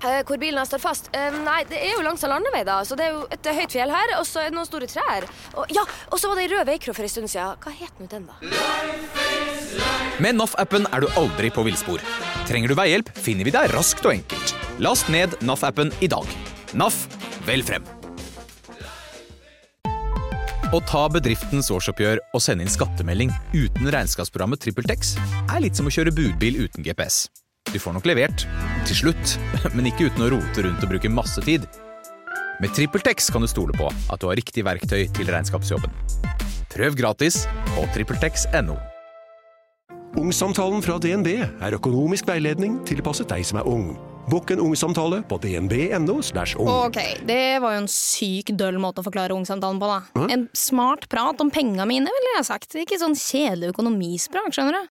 Eh, hvor bilen står fast? Eh, nei, det er jo langs en landevei, da. Så det er jo et høyt fjell her, og så er det noen store trær. Og, ja, og så var det ei rød veikro for en stund siden. Hva het nå den, da? Med NAF-appen er du aldri på villspor. Trenger du veihjelp, finner vi deg raskt og enkelt. Last ned NAF-appen i dag. NAF vel frem. Å ta bedriftens årsoppgjør og sende inn skattemelding uten regnskapsprogrammet TrippelTex er litt som å kjøre budbil uten GPS. Du får nok levert, til slutt, men ikke uten å rote rundt og bruke masse tid. Med TrippelTex kan du stole på at du har riktig verktøy til regnskapsjobben. Prøv gratis på trippeltex.no. Ungsamtalen fra DNB er økonomisk veiledning tilpasset deg som er ung. Bokk en ungsamtale på dnb.no. ung. Ok, det var jo en syk døll måte å forklare ungsamtalen på, da. En smart prat om penga mine, ville jeg sagt. Ikke sånn kjedelig økonomisprat, skjønner du.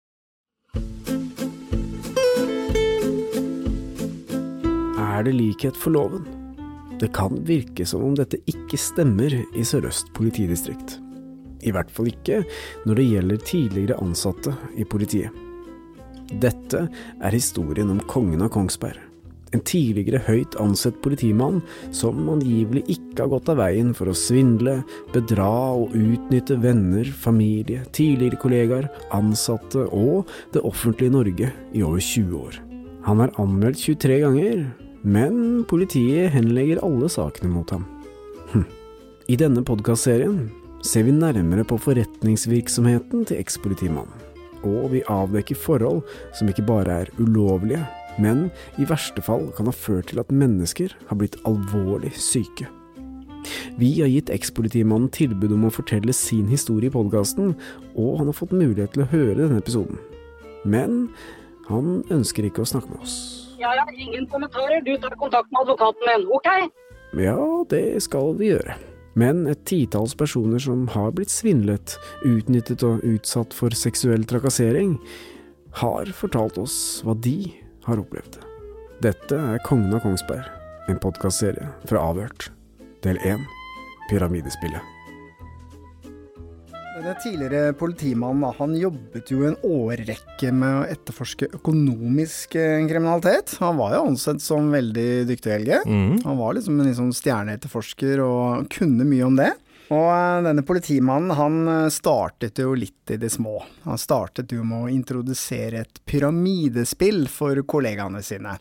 Er det likhet for loven? Det kan virke som om dette ikke stemmer i Sør-Øst politidistrikt. I hvert fall ikke når det gjelder tidligere ansatte i politiet. Dette er historien om kongen av Kongsberg. En tidligere høyt ansett politimann som angivelig ikke har gått av veien for å svindle, bedra og utnytte venner, familie, tidligere kollegaer, ansatte og det offentlige Norge i over 20 år. Han er anmeldt 23 ganger, men politiet henlegger alle sakene mot ham. Hm. I denne podkastserien ser vi nærmere på forretningsvirksomheten til ekspolitimannen, og vi avdekker forhold som ikke bare er ulovlige, men i verste fall kan ha ført til at mennesker har blitt alvorlig syke. Vi har gitt ekspolitimannen tilbud om å fortelle sin historie i podkasten, og han har fått mulighet til å høre denne episoden. Men han ønsker ikke å snakke med oss. Ja, ja, ingen kommentarer. Du tar kontakt med advokaten min, ok? Ja, det skal vi gjøre. Men et titalls personer som har blitt svindlet, utnyttet og utsatt for seksuell trakassering, har fortalt oss hva de har opplevd. Dette er Kongen av Kongsberg, en podkastserie fra Avhørt. Del 1 Pyramidespillet. Denne tidligere politimannen han jobbet jo en årrekke med å etterforske økonomisk eh, kriminalitet. Han var jo ansett som veldig dyktig, Helge. Han var liksom en liksom stjerneetterforsker og kunne mye om det. Og eh, denne politimannen han eh, startet jo litt i det små. Han startet jo med å introdusere et pyramidespill for kollegaene sine.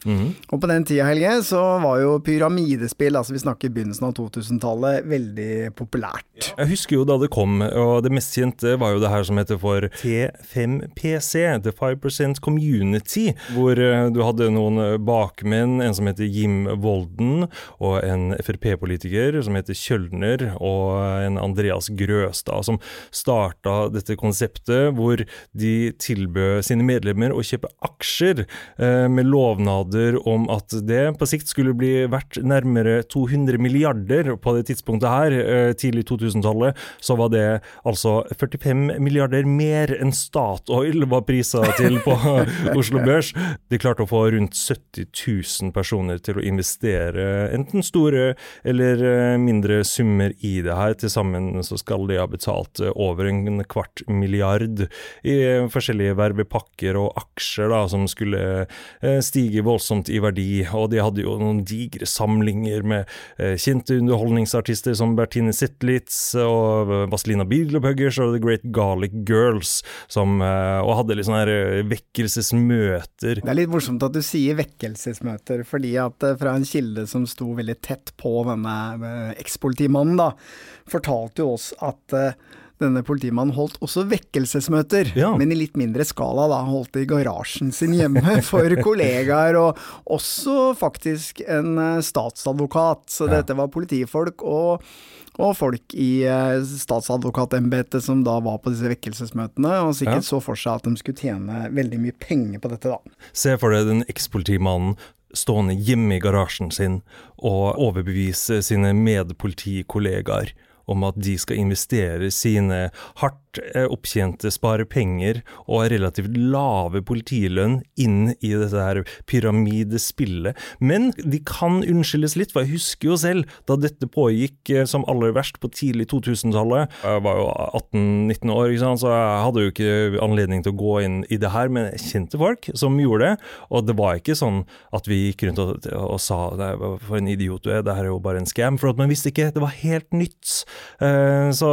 Og på den tida, Helge, så var jo pyramidespill, altså vi snakker begynnelsen av 2000-tallet, veldig populært. Jeg husker jo da det kom, og det mest kjente var jo det her som heter for T5PC, The 5 Community, hvor eh, du hadde noen bakmenn, en som heter Jim Volden, og en Frp-politiker som heter Kjølner, og en Andreas Grøstad, som starta dette konseptet hvor de tilbød sine medlemmer å kjøpe aksjer eh, med lovnader om at det på sikt skulle bli verdt nærmere 200 milliarder. På det tidspunktet her, eh, tidlig 2000-tallet, så var det altså 45 milliarder mer enn Statoil var prisa til på Oslo Børs. De klarte å få rundt 70 000 personer til å investere enten store eller eh, mindre summer i det her. Til sammen så skal de ha betalt eh, over en kvart milliard i forskjellige vervepakker og aksjer da, som skulle eh, stige voldsomt i verdi. Og de hadde jo noen digre samlinger med eh, kjente underholdningsartister som Bertine Zetlitz og Vazelina Bilopphøggers og The Great Garlic Girls, som, og hadde litt sånne vekkelsesmøter. Det er litt morsomt at du sier vekkelsesmøter, fordi at eh, fra en kilde som sto veldig tett på denne eh, ekspolitimannen, da, fortalte jo oss at eh, denne politimannen holdt også vekkelsesmøter, Ja. men i litt mindre skala. da, Han holdt det i garasjen sin hjemme for kollegaer, og også faktisk en eh, statsadvokat. Så dette var politifolk og, og folk i eh, statsadvokatembetet som da var på disse vekkelsesmøtene, og sikkert Ja. så for seg at de skulle tjene veldig mye penger på dette, da. Se for deg den ekspolitimannen stående hjemme i garasjen sin og overbevise sine medpolitikollegaer om at de skal investere sine hardt eh, opptjente sparepenger og relativt lave politilønn inn i dette her pyramidespillet. Men de kan unnskyldes litt, for jeg husker jo selv da dette pågikk eh, som aller verst på tidlig 2000-tallet. Jeg var jo 18-19 år, så jeg hadde jo ikke anledning til å gå inn i det her, men jeg kjente folk som gjorde det. Og det var ikke sånn at vi gikk rundt og, og sa for en idiot du er, det her er jo bare en scam. For at man visste ikke, det var helt nytt. Eh, så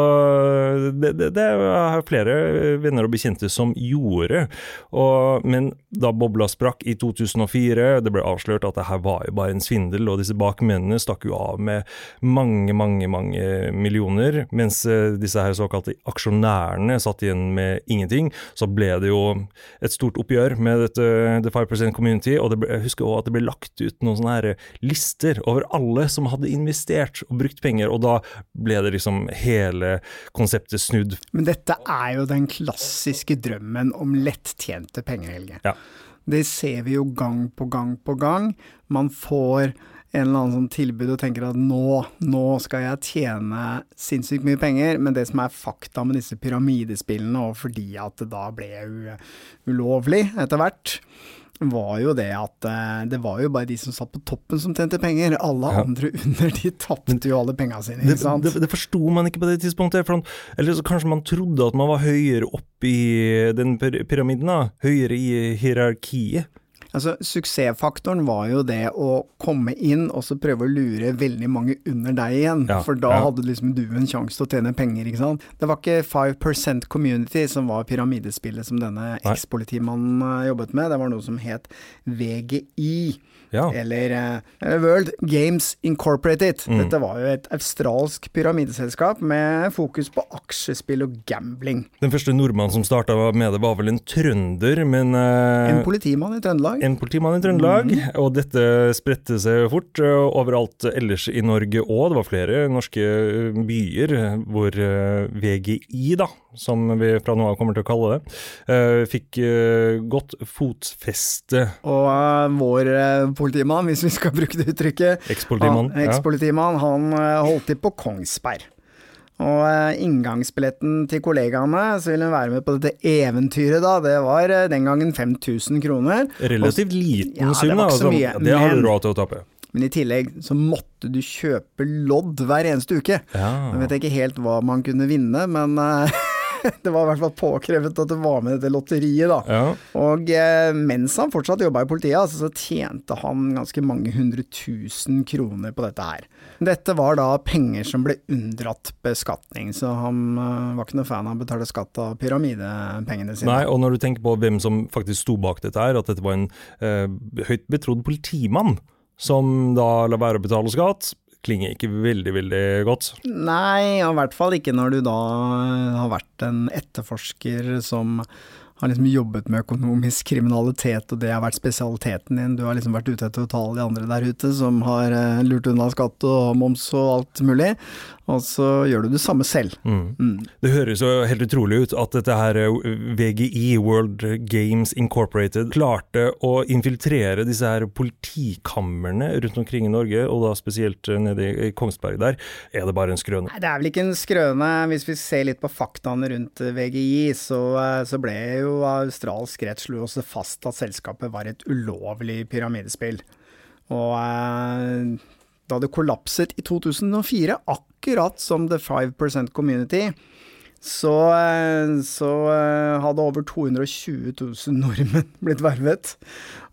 det, det, det har jeg flere venner og bekjente som gjorde. Og, men da bobla sprakk i 2004, det ble avslørt at det her var jo bare en svindel, og disse bakmennene stakk jo av med mange, mange, mange millioner, mens eh, disse her såkalte aksjonærene satt igjen med ingenting. Så ble det jo et stort oppgjør med dette The 5% Community, og ble, jeg husker også at det ble lagt ut noen sånne her lister over alle som hadde investert og brukt penger, og da ble det liksom hele konseptet snudd. Men dette er jo den klassiske drømmen om lettjente penger, Helge. Ja. Det ser vi jo gang på gang på gang. Man får en eller annen sånn tilbud og tenker at nå, nå skal jeg tjene sinnssykt mye penger, men det som er fakta med disse pyramidespillene, og fordi at det da ble ulovlig etter hvert, var jo det at eh, det var jo bare de som satt på toppen som tjente penger. Alle Ja. andre under, de tapte jo alle penga sine, Det, det, det forsto man ikke på det tidspunktet. For eller så kanskje man trodde at man var høyere opp i den pyramiden, da. Høyere i hierarkiet. Altså, Suksessfaktoren var jo det å komme inn og så prøve å lure veldig mange under deg igjen. Ja, for da ja. hadde liksom du en sjanse til å tjene penger, ikke sant. Det var ikke 5% Community som var pyramidespillet som denne ekspolitimannen eh, jobbet med. Det var noe som het VGI. Ja. Eller, eh, World Games Incorporated. Mm. Dette var jo et australsk pyramideselskap med fokus på aksjespill og gambling. Den første nordmannen som starta med det, var vel en trønder, men eh, En politimann i Trøndelag. En politimann i Trøndelag, mm. og dette spredte seg fort uh, overalt ellers i Norge òg. Det var flere norske byer hvor VGI, da, som vi fra nå av kommer til å kalle det, uh, fikk uh, godt fotfeste. Og eh, vår eh, politimann, hvis vi skal bruke det uttrykket, Ekspolitimann. han, ekspolitimann, han eh, holdt til på Kongsberg. Og eh, inngangsbilletten til kollegaene som ville være med på dette eventyret, da, det var eh, den gangen 5000 kroner. Relativt liten Ja, sum, da. altså, mye, det har du råd til å tape. Men i tillegg så måtte du kjøpe lodd hver eneste uke. Ja. Jeg vet ikke helt hva man kunne vinne, men eh, det var i hvert fall påkrevet at det var med dette lotteriet, da. Ja. Og eh, mens han fortsatt jobba i politiet, altså, så tjente han ganske mange hundre tusen kroner på dette her. Dette var da penger som ble unndratt beskatning, så han eh, var ikke noe fan av å betale skatt av pyramidepengene sine. Nei, og når du tenker på hvem som faktisk sto bak dette her, at dette var en eh, høyt betrodd politimann som da la være å betale skatt, klinger ikke veldig, veldig godt. Nei, i hvert fall ikke når du da har vært en etterforsker som har liksom jobbet med økonomisk kriminalitet, og det har vært spesialiteten din. Du har liksom vært ute etter å ta alle de andre der ute som har eh, lurt unna skatt og moms og alt mulig, og så gjør du det samme selv. Mm. Mm. Det høres jo helt utrolig ut at dette her eh, VGI, World Games Incorporated, klarte å infiltrere disse her politikamrene rundt omkring i Norge, og da spesielt eh, nede i Kongsberg der. Er det bare en skrøne? Nei, det er vel ikke en skrøne. Hvis vi ser litt på faktaene rundt eh, VGI, så, så ble jo australsk rett slo også fast at selskapet var et ulovlig pyramidespill. Og eh, da det kollapset i 2004, akkurat som The 5% Community, så, eh, så eh, hadde over 220 000 nordmenn blitt vervet.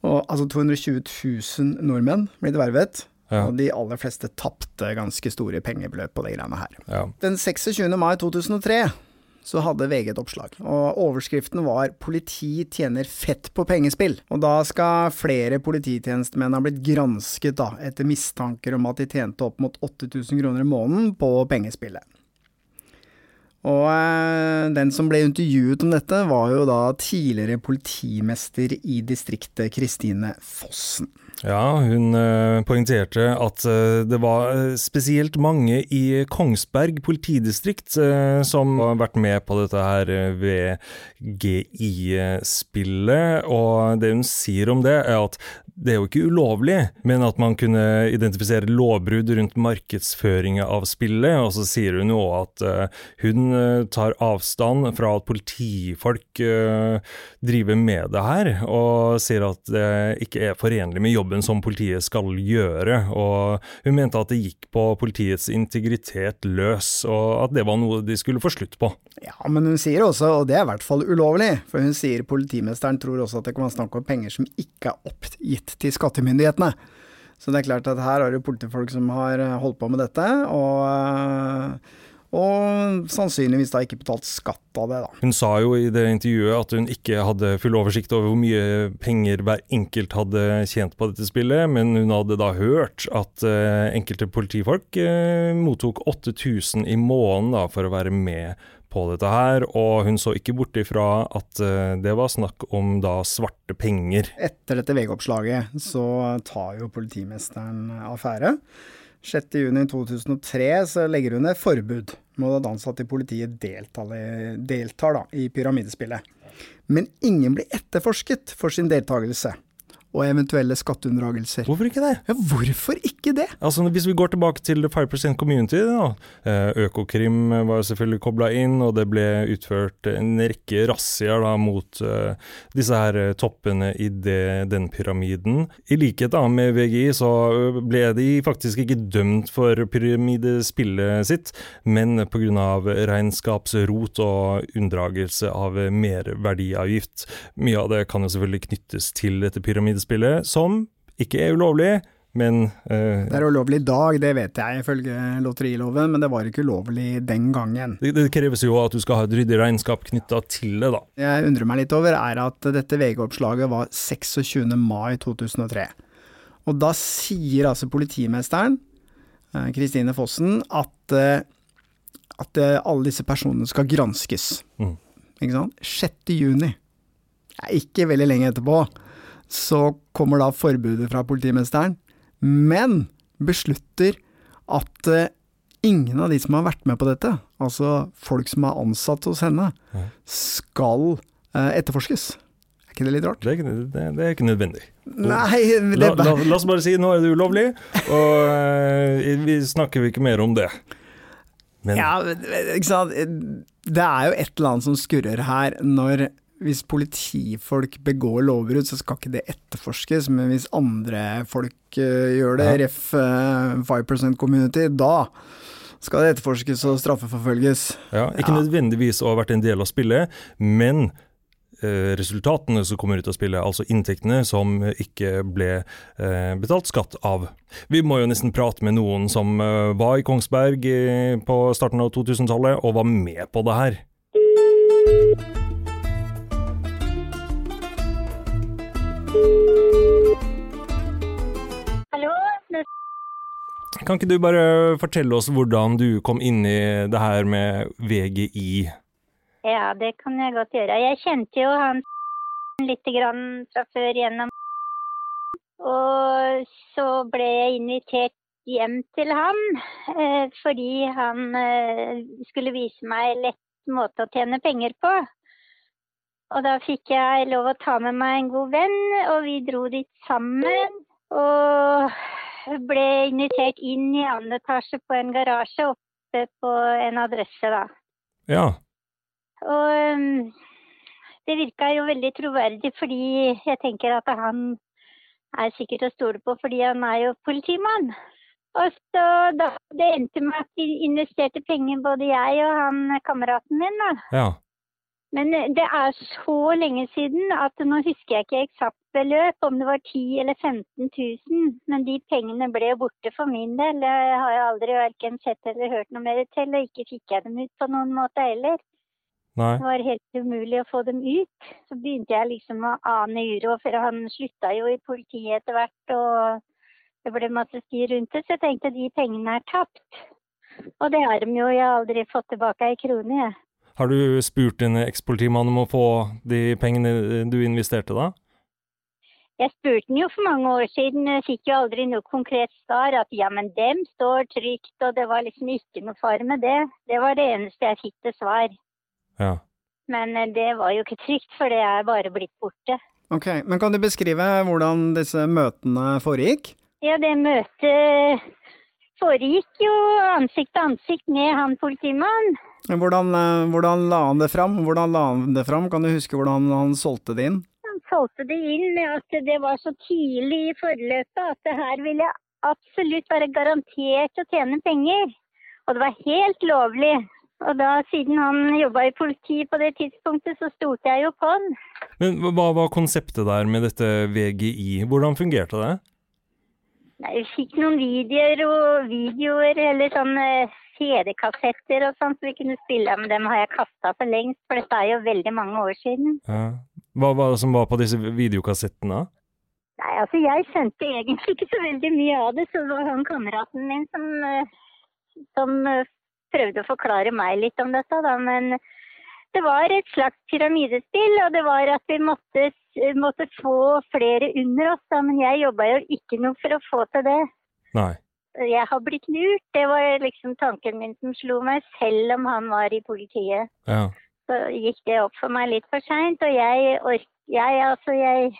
Og, altså 220 000 nordmenn blitt vervet. Ja. Og de aller fleste tapte ganske store pengebeløp på de greiene her. Ja. Den 26. mai 2003 så hadde VG et oppslag, og overskriften var 'Politi tjener fett på pengespill'. Og da skal flere polititjenestemenn ha blitt gransket da, etter mistanker om at de tjente opp mot 8000 kroner i måneden på pengespillet. Og eh, den som ble intervjuet om dette, var jo da tidligere politimester i distriktet, Kristine Fossen. Ja, hun uh, poengterte at uh, det var uh, spesielt mange i Kongsberg politidistrikt som har vært med på dette her VGI-spillet, og det hun sier om det, er at det er jo ikke ulovlig, men at man kunne identifisere lovbrudd rundt markedsføringa av spillet. Og så sier hun jo at hun tar avstand fra at politifolk driver med det her, og sier at det ikke er forenlig med jobben som politiet skal gjøre. Og hun mente at det gikk på politiets integritet løs, og at det var noe de skulle få slutt på. Ja, men hun sier også, og det er i hvert fall ulovlig, for hun sier politimesteren tror også at det kan være snakk om penger som ikke er oppgitt til skattemyndighetene. Så det er klart at her har det politifolk som har eh, holdt på med dette, og, eh, og sannsynligvis da ikke betalt skatt av det, da. Hun sa jo i det intervjuet at hun ikke hadde full oversikt over hvor mye penger hver enkelt hadde tjent på dette spillet, men hun hadde da hørt at uh, enkelte politifolk uh, mottok 8000 i måneden da, for å være med på dette her, og hun så ikke bort ifra at uh, det var snakk om da svarte penger. Etter dette VG-oppslaget så tar jo politimesteren affære. 6.6.2003 så legger hun ned forbud mot at ansatte i politiet deltar, deltar da, i pyramidespillet. Men ingen blir etterforsket for sin deltakelse og eventuelle skatteunndragelser. Hvorfor ikke det? Ja, hvorfor ikke det? Altså, Hvis vi går tilbake til 5 Community, da. Eh, Økokrim var selvfølgelig kobla inn, og det ble utført en rekke razziaer mot uh, disse her eh, toppene i det, den pyramiden. I likhet da med VGI så ble de faktisk ikke dømt for pyramidespillet sitt, men pga. regnskapsrot og unndragelse av merverdiavgift. Mye av det kan jo selvfølgelig knyttes til dette pyramideспillet spillet, som ikke er ulovlig, men uh, Det er ulovlig i dag, det vet jeg ifølge lotteriloven, men det var ikke ulovlig den gangen. Det, det kreves jo at du skal ha et ryddig regnskap knytta til det, da. Jeg undrer meg litt over, er at dette VG-oppslaget var 26. mai 2003. Og da sier altså politimesteren, eh, Kristine Fossen, at, eh, at alle disse personene skal granskes. Mm. Ikke sant? 6. juni. Ikke veldig lenge etterpå så kommer da forbudet fra politimesteren, men beslutter at uh, ingen av de som har vært med på dette, altså folk som er ansatt hos henne, skal uh, etterforskes. Er ikke det litt rart? Det er ikke, det, det er ikke nødvendig. Nei, det... la, la, la, oss bare si nå er det ulovlig, og uh, vi snakker ikke mer om det. Men... Ja, ikke sant. Det er jo et eller annet som skurrer her når hvis politifolk begår lovbrudd, så skal ikke det etterforskes, men hvis andre folk uh, gjør det, ja. ref. Uh, 5 Community, da skal det etterforskes og straffeforfølges. Ja, ikke ja. nødvendigvis å ha vært en del av spillet, men uh, resultatene som kommer ut av spillet, altså inntektene som ikke ble betalt skatt av. Vi må jo nesten prate med noen som var i Kongsberg på starten av 2000-tallet og var med på det her. Kan ikke du bare fortelle oss hvordan du kom inn i det her med VGI? Ja, det kan jeg godt gjøre. Jeg kjente jo han litt grann fra før gjennom Og så ble jeg invitert hjem til han eh, fordi han eh, skulle vise meg lett måte å tjene penger på. Og da fikk jeg lov å ta med meg en god venn, og vi dro dit sammen. Og ble invitert inn i annen etasje på en garasje oppe på en adresse, da. Ja. Og um, det virka jo veldig troverdig, fordi jeg tenker at han er sikkert å stole på, fordi han er jo politimann. Og så da det endte med at vi investerte penger, både jeg og han kameraten min, da. Ja. Men eh, det er så lenge siden at nå husker jeg ikke eksakt beløp, om det var 10 eller 15 000. Men de pengene ble borte for min del. Jeg har aldri verken sett eller hørt noe mer til, og ikke fikk jeg dem ut på noen måte heller. Nei. Det var helt umulig å få dem ut. Så begynte jeg liksom å ane uro, for han slutta jo i politiet etter hvert, og det ble masse styr rundt det. Så jeg tenkte de pengene er tapt. Og det har de jo, jeg har aldri fått tilbake ei krone, jeg. Har du spurt din ekspolitimann om å få de pengene du investerte da? Jeg spurte den jo for mange år siden, jeg fikk jo aldri noe konkret svar. At ja, men dem står trygt, og det var liksom ikke noe fare med det. Det var det eneste jeg fikk til svar. Ja. Men eh, det var jo ikke trygt, for det er bare blitt borte. Ok, Men kan du beskrive hvordan disse møtene foregikk? Ja, det møtet foregikk jo ansikt til ansikt med han politimannen. Hvordan, eh, hvordan la han det fram? Hvordan la han det fram? Kan du huske hvordan han solgte det inn? Solgte det inn med at det var så tidlig i forløpet at det her ville absolutt være garantert å tjene penger. Og det var helt lovlig. Og da, siden han jobba i politiet på det tidspunktet, så stolte jeg jo på han. Men hva var konseptet der med dette VGI? Hvordan fungerte det? Nei, Vi fikk noen videoer og videoer, eller sånne CD-kassetter og sånt, så vi kunne spille. Men dem har jeg kasta for lengst, for dette er jo veldig mange år siden. Ja. Hva var det som var på disse videokassettene? Nei, altså jeg skjønte egentlig ikke så veldig mye av det, så det var han kameraten min som, eh, som eh, prøvde å forklare meg litt om dette, da. Men det var et slags pyramidespill, og det var at vi måtte, måtte få flere under oss, da. Men jeg jobba jo ikke noe for å få til det. Nei. Jeg har blitt lurt, det var liksom tanken min som slo meg, selv om han var i politiet. Ja. Så gikk det opp for meg litt for seint, og jeg ork... Jeg, altså, jeg,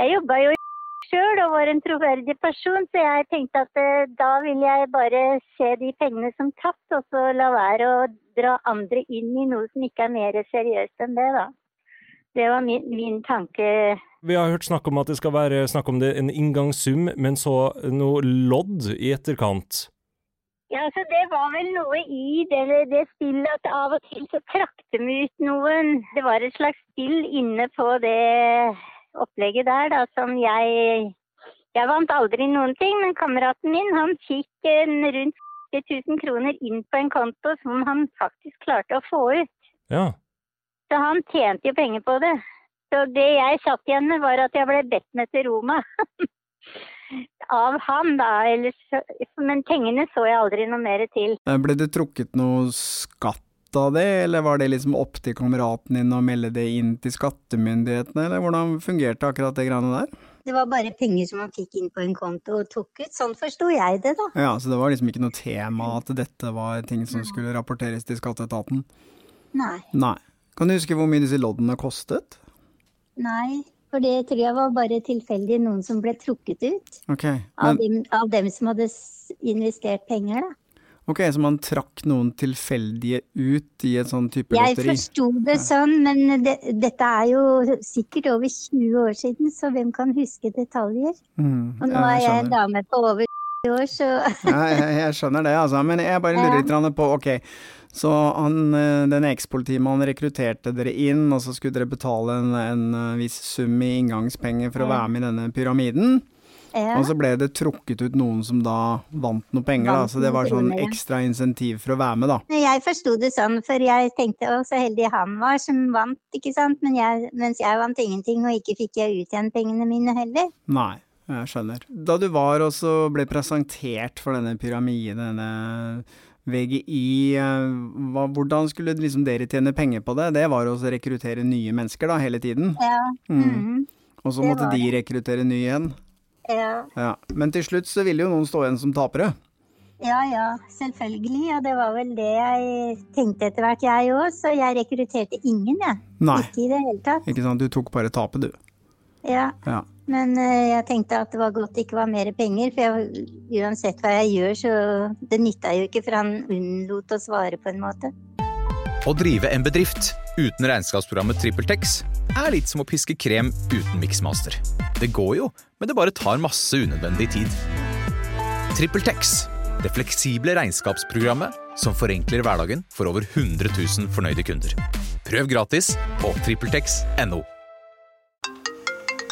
jeg jobba jo sjøl og var en troverdig person, så jeg tenkte at eh, da vil jeg bare se de pengene som tapt, og så la være å dra andre inn i noe som ikke er mer seriøst enn det, da. Det var min, min tanke. Vi har hørt snakk om at det skal være snakk om det, en inngangssum, men så noe lodd i etterkant. Ja, så Det var vel noe i det, det spillet at av og til så trakk de ut noen. Det var et slags spill inne på det opplegget der da, som jeg Jeg vant aldri noen ting, men kameraten min han fikk en rundt 40 000 kroner inn på en konto som han faktisk klarte å få ut. Ja. Så han tjente jo penger på det. Så det jeg satt igjen med, var at jeg ble bedt med til Roma. Av han, da. Ellers, men pengene så jeg aldri noe mer til. Ble det trukket noe skatt av det, eller var det liksom opp til kameraten din å melde det inn til skattemyndighetene, eller hvordan fungerte akkurat det greiene der? Det var bare penger som man fikk inn på en konto og tok ut. Sånn forsto jeg det, da. Ja, så det var liksom ikke noe tema at dette var ting som skulle rapporteres til skatteetaten? Nei. Nei. Kan du huske hvor mye disse loddene kostet? Nei. For det tror jeg var bare tilfeldig noen som ble trukket ut. Ok, Av, dem, av dem som hadde investert penger, da. ok, så man trakk noen tilfeldige ut i et sånn type Jeg lotteri? forsto det sånn, men det, dette er jo sikkert over 20 år siden, så hvem kan huske detaljer? Mm, Og nå er jeg en dame på over 20 år, så jeg, jeg skjønner det, altså. Men jeg bare lurer litt på, ok. Så han, eh, den ekspolitimannen rekrutterte dere inn, og så skulle dere betale en, en eh, viss sum i inngangspenger for å være med i denne pyramiden. ja. Og så ble det trukket ut noen som da vant noe penger, da. Så det var sånn ekstra insentiv for å være med, da. Jeg forsto det sånn, for jeg tenkte å, så heldig han var som vant, ikke sant. Men jeg, mens jeg vant ingenting, og ikke fikk jeg ut igjen pengene mine heller. Nei, jeg skjønner. Da du var og så ble presentert for denne pyramiden, denne VGI, eh, hva, hvordan skulle liksom dere tjene penger på det? Det var å rekruttere nye mennesker da, hele tiden. Ja. Mm. Mm. Og så måtte de rekruttere nye igjen. ja. Ja. Men til slutt så ville jo noen stå igjen som tapere. Ja ja, selvfølgelig. Og det var vel det jeg tenkte etter hvert, jeg òg. Så jeg rekrutterte ingen, jeg. Nei, Ikke i det hele tatt. ikke sant. Du tok bare tapet, du. Ja. Ja. Men eh, jeg tenkte at det var godt det ikke var mer penger, for jeg, uansett hva jeg gjør, så det nytta jo ikke, for han unnlot å svare på en måte. Å drive en bedrift uten regnskapsprogrammet TrippelTex er litt som å piske krem uten miksmaster. Det går jo, men det bare tar masse unødvendig tid. TrippelTex, det fleksible regnskapsprogrammet som forenkler hverdagen for over 100 000 fornøyde kunder. Prøv gratis på TrippelTex.no.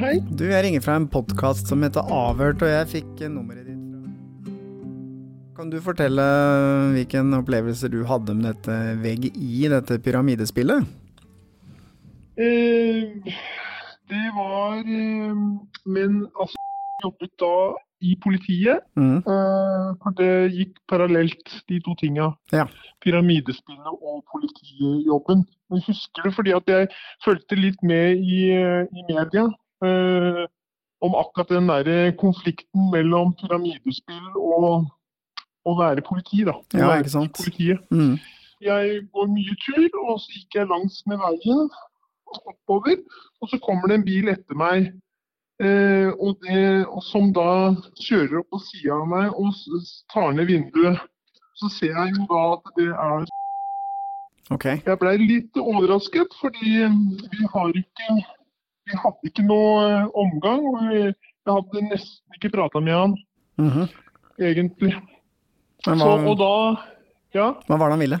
Hei. Du, jeg ringer fra en podkast som heter Avhørt, og jeg fikk nummeret ditt fra Kan du fortelle eh, hvilken opplevelse du hadde med dette VGI, dette pyramidespillet? Eh, det var eh, Men altså, jobbet da i politiet. Mm. Eh, for det gikk parallelt, de to tinga. Ja. Pyramidespillet og politijobben. Jeg husker det fordi at jeg fulgte litt med i, eh, i media eh, om akkurat den der konflikten mellom pyramidespill og å være politi. da. Ja, være ikke sant? Politiet. Mm. Jeg går mye tur, og så gikk jeg langs med veien oppover. Og så kommer det en bil etter meg, eh, og det, og som da kjører opp på sida av meg og tar ned vinduet. Så ser jeg jo da at det er okay. Jeg blei litt overrasket, fordi vi har ikke Vi hadde ikke noe eh, omgang. og Jeg hadde nesten ikke prata med han, Mhm. egentlig. Men Så, og da Ja. hva var det han ville?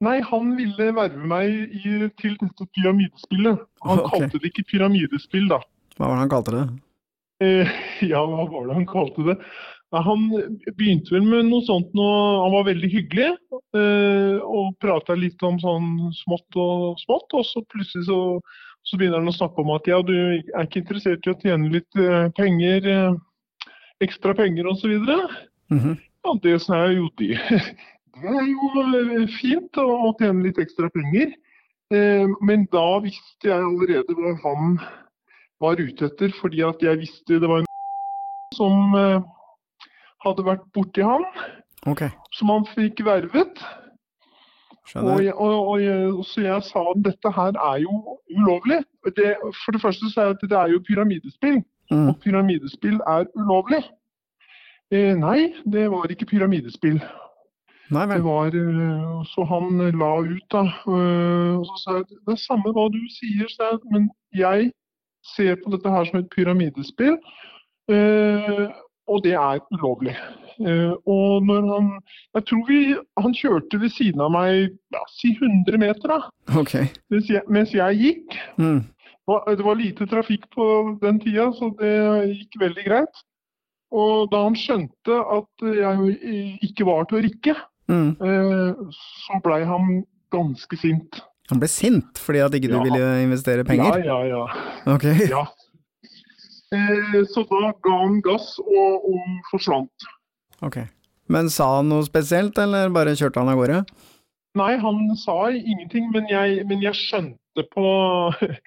Nei, han ville verve meg i, til dette pyramidespillet. Han okay. kalte det ikke pyramidespill, da. Hva var det han kalte det? Eh, ja, hva var det han kalte det? Han begynte vel med noe sånt nå, Han var veldig hyggelig eh, og prata litt om sånn smått og smått. Og så plutselig så, så begynner han å snakke om at ja, du er ikke interessert i å tjene litt eh, penger, eh, ekstra penger osv. Mhm. Ja, det jeg jo det. Det er jo eh, fint å å tjene litt ekstra penger. Eh, Men da visste jeg allerede hva han var ute etter, fordi at jeg visste det var en som eh, hadde vært borti han, Ok, som han fikk vervet. Og, jeg, og, og jeg, så jeg sa at dette her er jo ulovlig. Det, for det første sa jeg at det er jo pyramidespill, Mm. og pyramidespill er ulovlig. Eh, nei, det var ikke pyramidespill. Nei Det var, eh, så han la ut da, eh, og så sa jeg det er samme hva du sier, sa jeg, men jeg ser på dette her som et pyramidespill, eh, og det er ulovlig. Eh, og når han, jeg tror vi, han kjørte ved siden av meg, ja, si 100 meter da, Okay. mens jeg, mens jeg gikk. Mm. Det var lite trafikk på den tida, så det gikk veldig greit. Og da han skjønte at jeg ikke var til å rikke, Mm. eh, så blei han ganske sint. Han ble sint fordi at ikke du Ja. ville investere penger? Ja, ja, ja. Ok. ja. Eh, så da ga han gass og, og forsvant. ok. Men sa han noe spesielt, eller bare kjørte han av gårde? Nei, han sa ingenting, men jeg, men jeg skjønte på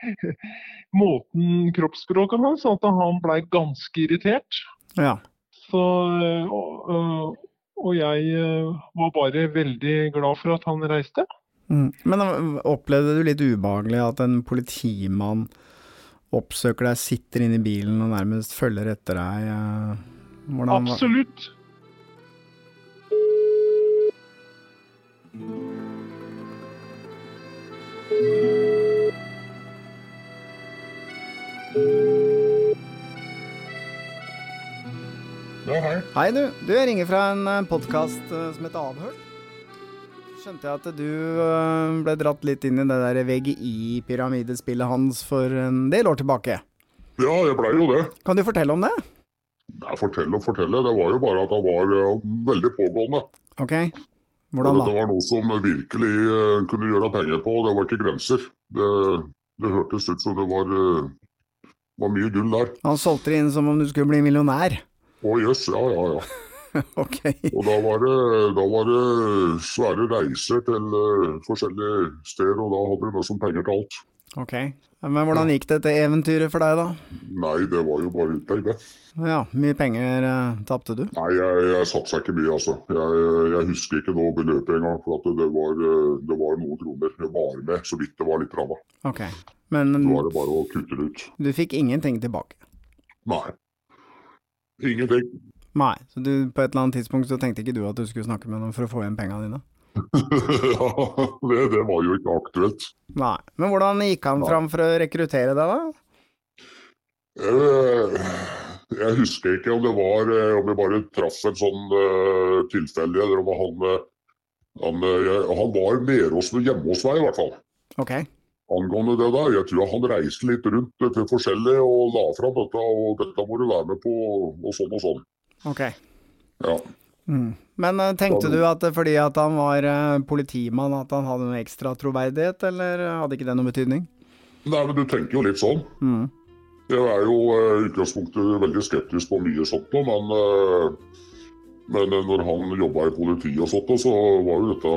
måten kroppsspråket hans at han blei ganske irritert. Ja. Så, eh, og, og- og jeg eh, var bare veldig glad for at han reiste. Mm. Men uh, opplevde du litt ubehagelig at en politimann oppsøker deg, sitter inne i bilen og nærmest følger etter deg? uh, Hvordan Absolutt. Ja, hei. Hei du, du jeg ringer fra en podkast som heter Avhørt. Skjønte jeg at du uh, ble dratt litt inn i det der VGI-pyramidespillet hans for en del år tilbake. Ja, jeg blei jo det. Kan du fortelle om det? Nei, fortelle og fortelle. Det var jo bare at han var eh, veldig pågående. Ok, hvordan da? Det var noe som virkelig eh, kunne gjøre penger på. og Det var ikke grenser. Det, det hørtes ut som det var, eh, var mye gull der. Han solgte det inn som om du skulle bli millionær. Å jøss, ja ja ja. ok. Og da var det, da var det svære reiser til eh, forskjellige steder, og da hadde vi nesten penger til alt. Ok. Men hvordan gikk dette eventyret for deg, da? Nei, det var jo bare utlegg, det. Ja, mye penger uh, tapte du? Nei, jeg, jeg satsa ikke mye, altså. Jeg, jeg husker ikke noe beløp engang, for at det var, eh, det var noen kroner. Jeg var med så vidt det var litt ramma. Ok. Men Så var det bare å kutte det ut. du fikk ingenting tilbake? Nei. Ingenting. Nei, så du, på et eller annet tidspunkt så tenkte ikke du at du skulle snakke med noen for å få igjen pengene dine? ja, det, det var jo ikke aktuelt. Nei. Men hvordan gikk han fram for å rekruttere deg, da? Eh, Jeg husker ikke om det var eh, om vi bare traff en sånn uh, tilfeldig, eller om han, eh, han, eh, han var nede hos meg, hjemme hos meg i hvert fall. Ok. angående det der. Jeg tror han reiste litt rundt eh, til forskjellig og la fram dette, og dette må du være med på, og sånn og sånn. Ok. Ja. Mm. Men eh, tenkte du at eh, fordi at han var eh, politimann, at han hadde noe ekstra troverdighet, eller hadde ikke det noen betydning? Nei, men du tenker jo litt sånn. Mm. Jeg er jo i utgangspunktet veldig skeptisk på mye sånt men, men når han jobba i politiet og sånt, så var jo dette,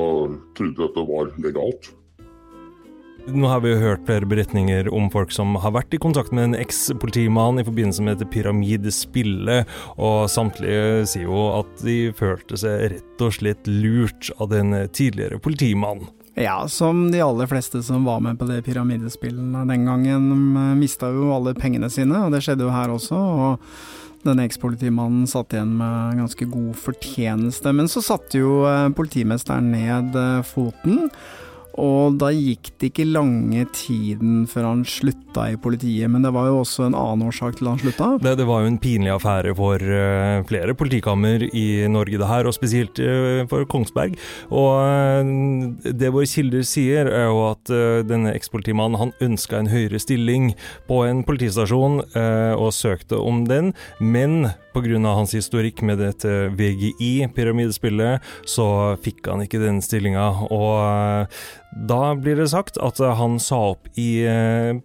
trodde dette var legalt. Nå har vi jo hørt flere beretninger om folk som har vært i kontakt med en eks-politimann i forbindelse med dette pyramidespillet, og samtlige sier jo at de følte seg rett og slett lurt av den tidligere politimannen. Ja, som de aller fleste som var med på det pyramidespillene den gangen, mista jo alle pengene sine, og det skjedde jo her også. og denne ekspolitimannen satt igjen med ganske god fortjeneste, men så satte jo eh, politimesteren ned eh, foten. Og da gikk det ikke lange tiden før han slutta i politiet, men det var jo også en annen årsak til han slutta. Det, det var jo en pinlig affære for uh, flere politikammer i Norge, det her, og spesielt uh, for Kongsberg. Og uh, det våre kilder sier, er jo at denne ekspolitimannen han ønska en høyere stilling på en politistasjon, og søkte om den, men pga. hans historikk med dette VGI-pyramidespillet, så fikk han ikke den stillinga. Da blir det sagt at han sa opp i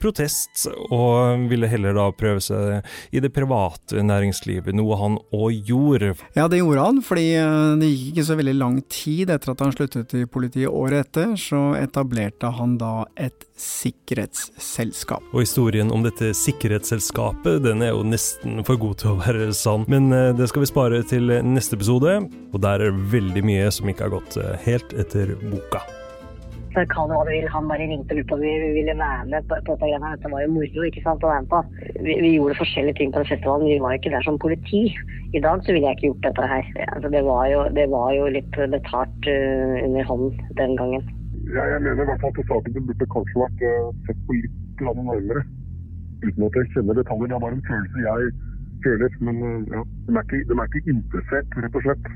protest, og ville heller da prøve seg i det private næringslivet, noe han òg gjorde. Ja, det gjorde han, fordi det gikk ikke så veldig lang tid etter at han sluttet i politiet året etter, så etablerte han da et sikkerhetsselskap. Og historien om dette sikkerhetsselskapet, den er jo nesten for god til å være sann. Men det skal vi spare til neste episode, og der er det veldig mye som ikke har gått helt etter boka. Kall det hva du vil, han bare ringte og lurte på om vi ville være med på, på dette greiene. Dette var jo moro ikke sant, å være med på. Vi, vi gjorde forskjellige ting på den festivalen, vi var jo ikke der som politi. I dag så ville jeg ikke gjort dette her. Altså, det, var jo, det var jo litt betalt uh, under hånden den gangen. Ja, jeg mener i hvert fall at saken burde kanskje vært uh, sett på litt nærmere. Uten at jeg kjenner detaljer. Det er bare en følelse jeg føler. Men uh, ja, de er, ikke, de er ikke interessert, rett og slett.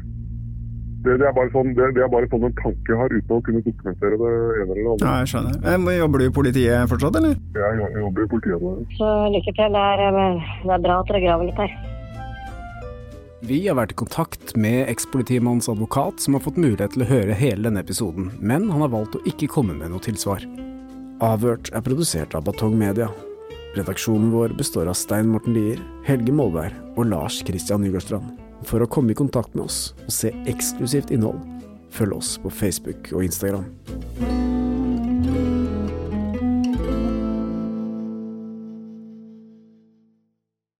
Det, det, er bare sånn, det, det er bare sånn en tanke har, uten å kunne dokumentere det ene eller andre. Ja, jeg skjønner. Men Jobber du i politiet fortsatt, eller? Ja, jeg, jeg jobber i politiet nå. Så lykke til. Det er, eh, det er bra at dere graver litt her. Vi har vært i kontakt med ekspolitimannens advokat, som har fått mulighet til å høre hele denne episoden, men han har valgt å ikke komme med noe tilsvar. Avhørt er produsert av Batong Media. Redaksjonen vår består av Stein Morten Lier, Helge Molvær og Lars Christian Nygårdstrand. For å komme i kontakt med oss og se eksklusivt innhold, følg oss på Facebook og Instagram.